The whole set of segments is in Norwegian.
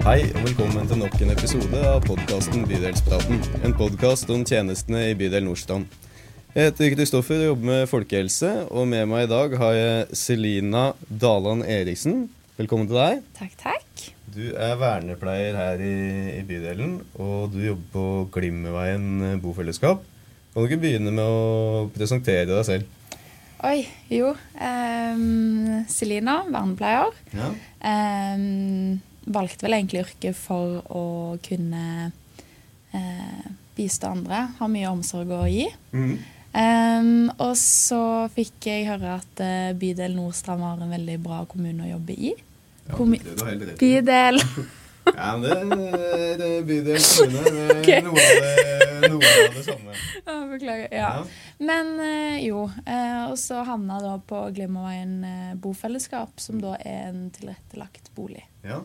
Hei og velkommen til nok en episode av podkasten Bydelspraten. En podkast om tjenestene i bydel Nordstrand. Jeg heter Kristoffer og jobber med folkehelse, og med meg i dag har jeg Selina Daland Eriksen. Velkommen til deg. Takk, takk. Du er vernepleier her i, i bydelen, og du jobber på Glimmerveien bofellesskap. Kan du ikke begynne med å presentere deg selv? Oi, jo. Um, Selina, vernepleier. Ja. Um, valgte vel egentlig yrket for å kunne eh, bistå andre. Ha mye omsorg å gi. Mm. Um, og så fikk jeg høre at uh, bydel Nordstrand var en veldig bra kommune å jobbe i. Ja, Kommi- det. Bydel. Ja, men det, det er bydel kommune. Det er Ok. noe, av det, noe av det samme. Ja, Beklager. Ja. Men eh, jo. eh, og så havna jeg da på Glimmerveien bofellesskap, som da er en tilrettelagt bolig. Ja.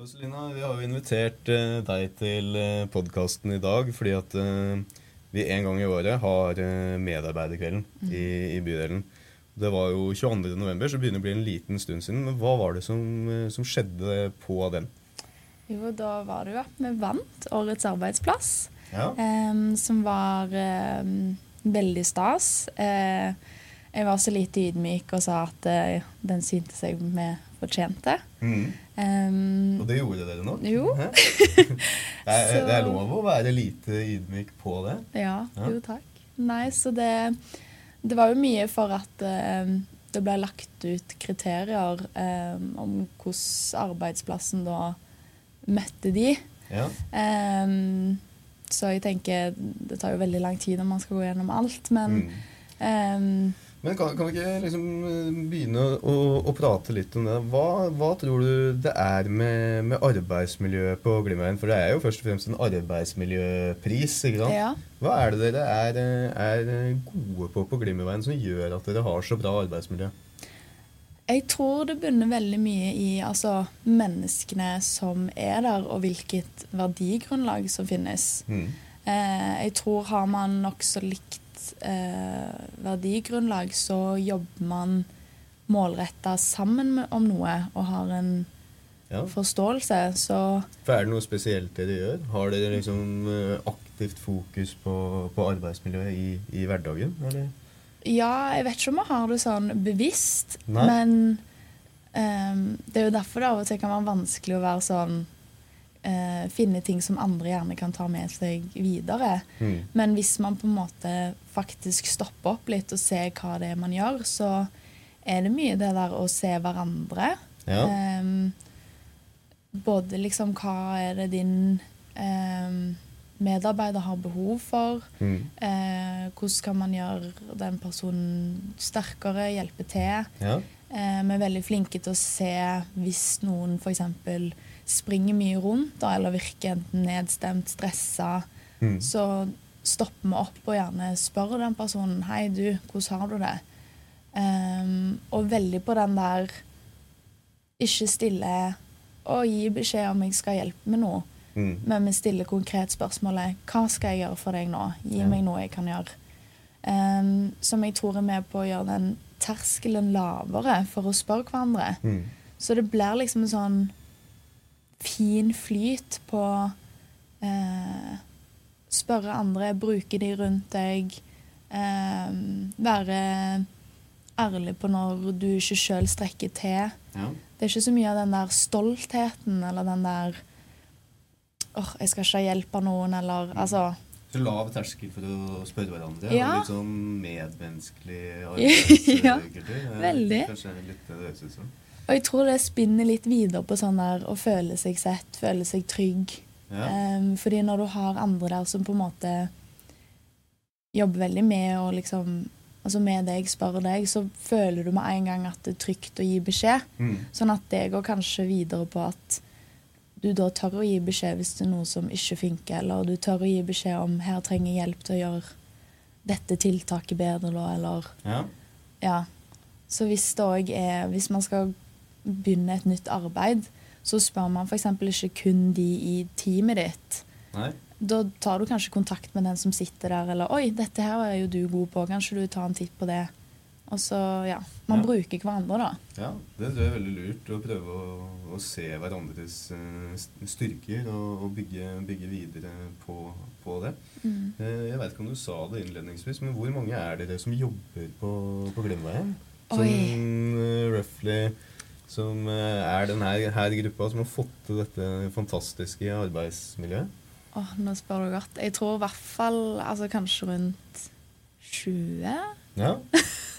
Og Selina, vi har jo invitert eh, deg til uh, podkasten i dag fordi at eh, vi en gang i året har medarbeiderkvelden i, i bydelen. Det var jo 22. november, så det begynner å bli en liten stund siden. Men hva var det som, eh, som skjedde på den? Jo, da var det jo at vi vant Årets arbeidsplass, Ja. em, som var em, veldig stas. Eh, jeg var så lite ydmyk og sa at eh, den syntes jeg vi fortjente. Mm. Um, Og det gjorde dere nå? Jo. Det, er, det er lov å være lite ydmyk på det. ja, Ja. jo takk. Nei, så det, det var jo mye for at em, det ble lagt ut kriterier um, om hvordan arbeidsplassen da møtte de. Ja. Um, så jeg tenker det tar jo veldig lang tid når man skal gå gjennom alt, men mm. ehm, Men kan, kan vi ikke liksom eh, begynne å, å prate litt om det? Hva, hva tror du det er med, med arbeidsmiljøet på Glimmerveien? For det er jo først og fremst en arbeidsmiljøpris. ikke sant? ja. Hva er det dere er, eh, er gode på på Glimmerveien som gjør at dere har så bra arbeidsmiljø? Jeg tror det bunner veldig mye i altså, menneskene som er der, og hvilket verdigrunnlag som finnes. Mm. Eh, jeg tror har man nokså likt eh, verdigrunnlag, så jobber man målretta sammen med, om noe og har en Ja. forståelse. Så For er det noe spesielt det dere gjør? Har dere liksom eh, aktivt fokus på, på arbeidsmiljøet i, i hverdagen? Eller? Ja, jeg vet ikke om jeg har det sånn bevisst, Nei. men ehm, det er jo derfor det av og til kan være vanskelig å være sånn eh, Finne ting som andre gjerne kan ta med seg videre. Mm. Men hvis man på en måte faktisk stopper opp litt og ser hva det er man gjør, så er det mye det der å se hverandre. Ja. Eh, både liksom hva er det din eh, medarbeider har behov for? Mm. Eh, hvordan kan man gjøre den personen sterkere, hjelpe til? Ja. Eh, vi er veldig flinke til å se hvis noen f.eks. springer mye rundt da, eller virker enten nedstemt, stressa. Mm. Så stopper vi opp og gjerne spør den personen Hei, du, hvordan har du det? Um, og veldig på den der ikke stille og gi beskjed om jeg skal hjelpe med noe. Mm. Men vi stiller konkret spørsmålet Hva skal jeg gjøre for deg nå? Gi Ja. meg noe jeg kan gjøre. Um, som jeg tror er med på å gjøre den terskelen lavere for å spørre hverandre. Mm. Så det blir liksom en sånn fin flyt på eh, Spørre andre, bruke de rundt deg. Eh, være ærlig på når du ikke sjøl strekker til. Ja. Det er ikke så mye av den der stoltheten eller den der åh, jeg skal ikke ha hjelp av noen, eller altså Så lav terskel for å spørre hverandre. Ja. Og litt sånn medmenneskelig Ja, arbeidskultur. Eh, veldig. Kanskje litt det det høres ut som. Og jeg tror det spinner litt videre på sånn der å føle seg sett, føle seg trygg. Ja. Um, fordi når du har andre der som på en måte jobber veldig med å liksom Altså med deg, spør deg, så føler du med en gang at det er trygt å gi beskjed. Mm. Sånn at det går kanskje videre på at du da tør å gi beskjed hvis det er noe som ikke funker, eller du tør å gi beskjed om her trenger hjelp til å gjøre dette tiltaket bedre, eller Ja. Ja. Så hvis det òg er Hvis man skal begynne et nytt arbeid, så spør man f.eks. ikke kun de i teamet ditt. Nei. Da tar du kanskje kontakt med den som sitter der, eller 'Oi, dette her er jo du god på, kanskje du tar en titt på det?' Og så, ja. Man Ja. bruker hverandre, da. Ja, det tror jeg er veldig lurt. Å prøve å, å se hverandres eh, styrker og, og bygge, bygge videre på, på det. Mm. Eh, jeg vet ikke om du sa det innledningsvis, men hvor mange er dere som jobber på, på Glimveien? Sånn eh, roughly som eh, er den her, gruppa som har fått til dette fantastiske arbeidsmiljøet? Åh, nå spør du godt. Jeg tror i hvert fall altså kanskje rundt 20. Ja,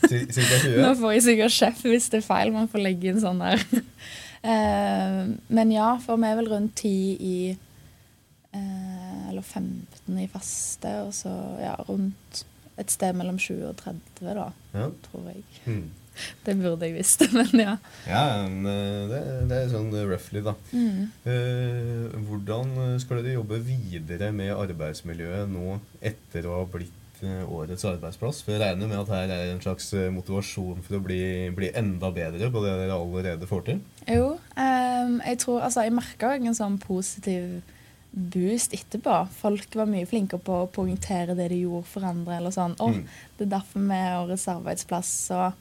Cir- cirka 20? Nå får jeg sikkert sjef hvis det er feil. Man får legge inn sånn der. uh, men ja, for vi er vel rundt 10 i uh, Eller 15 i faste, og så ja, rundt et sted mellom 20 og 30, da, Ja. tror jeg. Hmm. Det burde jeg visst, men ja. Ja, eh, det, det er sånn roughly, da. Mm. Eh, hvordan skal dere jobbe videre med arbeidsmiljøet nå etter å ha blitt eh, årets arbeidsplass? For jeg regner med at her er en slags eh, motivasjon for å bli, bli enda bedre på det dere allerede får til? Jo, eh, jeg tror Altså, jeg merka en sånn positiv boost etterpå. Folk var mye flinkere på å poengtere det de gjorde for andre. eller sånn, åh, Mm. Det er derfor vi er årets arbeidsplass. Og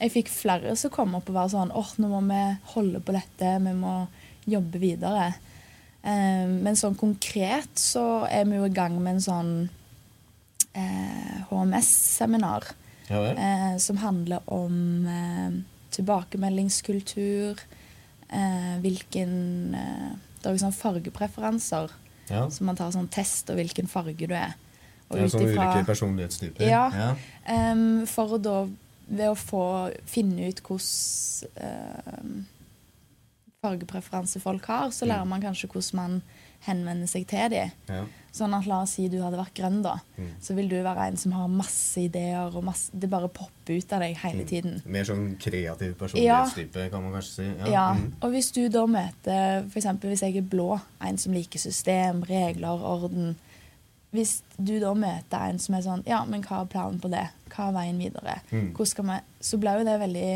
jeg fikk flere som kom opp og var sånn åh, nå må vi holde på dette, vi må jobbe videre. Eh, men sånn konkret så er vi jo i gang med en sånn eh, HMS-seminar Ja eh, som handler om eh, tilbakemeldingskultur, eh, hvilken eh, Det er jo sånn fargepreferanser, Ja. så man tar sånn test av hvilken farge du er. Og ja, sånn ulike personlighetstyper? Ja. ja. Em, for å da ved å få finne ut hvordan em, fargepreferanse folk har, så lærer Mm. man kanskje hvordan man henvender seg til dem. ja. Sånn at la oss si du hadde vært grønn, da. Mm. Så vil du være en som har masse ideer, og masse, det bare popper ut av deg hele Mm. tiden. Mer sånn kreativ personlighetstype, kan man kanskje si. Ja, mm. Og hvis du da møter f.eks. hvis jeg er blå, en som liker system, regler, orden Hvis du da møter en som er sånn Ja, men hva er planen på det? Hva er veien videre? Mm. Hvor skal vi Så blir jo det veldig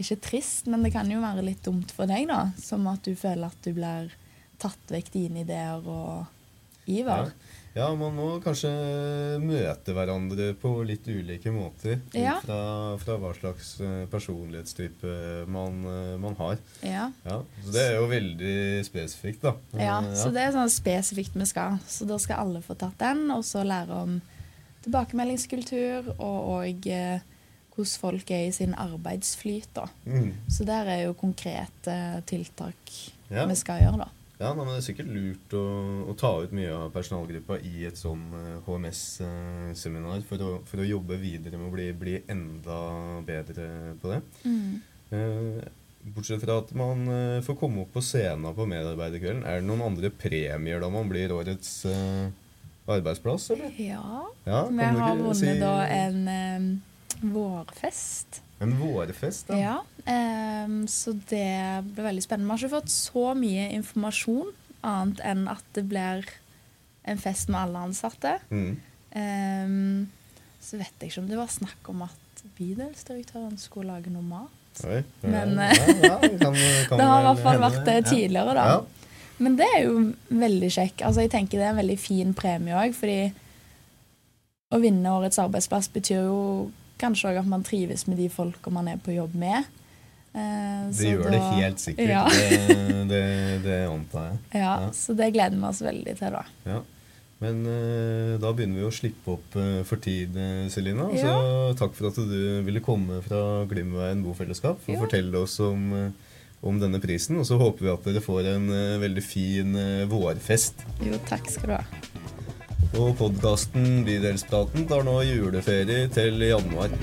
Ikke trist, men det kan jo være litt dumt for deg, da. Som at du føler at du blir tatt vekk dine ideer og Ja. ja, man må kanskje møte hverandre på litt ulike måter. Ja. Fra, fra hva slags eh, personlighetstype man, eh, man har. Ja. Ja, så det er jo veldig spesifikt, da. Ja, Eh, så det er sånn spesifikt vi skal. Så da skal alle få tatt den, og så lære om tilbakemeldingskultur og eh, hvordan folk er i sin arbeidsflyt. da. Mm. Så der er jo konkrete tiltak Ja. vi skal gjøre, da. Ja, nei, men Det er sikkert lurt å, å ta ut mye av personalgruppa i et sånn HMS-seminar for, å- for å jobbe videre med å bli, bli enda bedre på det. Eh, bortsett fra at man eh, får komme opp på scenen på medarbeiderkvelden, er det noen andre premier da man blir årets eh, arbeidsplass, eller? Ja. Ja, Vi har vunnet si- da en eh, vårfest. En vårfest, da. Ja, ehm, så det ble veldig spennende. Vi har ikke fått så mye informasjon, annet enn at det blir en fest med alle ansatte. Mm. Ehm, så vet jeg ikke om det var snakk om at bydelsdirektøren skulle lage noe mat. Oi, ja, Men, ja, eh, ja, det kan, kan Det har i hvert fall vært det tidligere, da. Ja. Men det er jo veldig kjekk. Altså, jeg tenker det er en veldig fin premie òg, fordi å vinne årets arbeidsplass betyr jo kanskje òg at man trives med de folka man er på jobb med. Eh, Det gjør det helt sikkert. Ja. Det, det, det antar jeg. Ja, Ja. så det gleder vi oss veldig til, da. Ja. Men eh, da begynner vi å slippe opp eh, for tid, eh, Selina. Ja. Så takk for at du ville komme fra Glimveien bofellesskap for å fortelle oss om, eh, om denne prisen. Og så håper vi at dere får en eh, veldig fin vårfest. Jo, takk skal du ha. Og podkasten Bydelspraten tar nå juleferie til januar.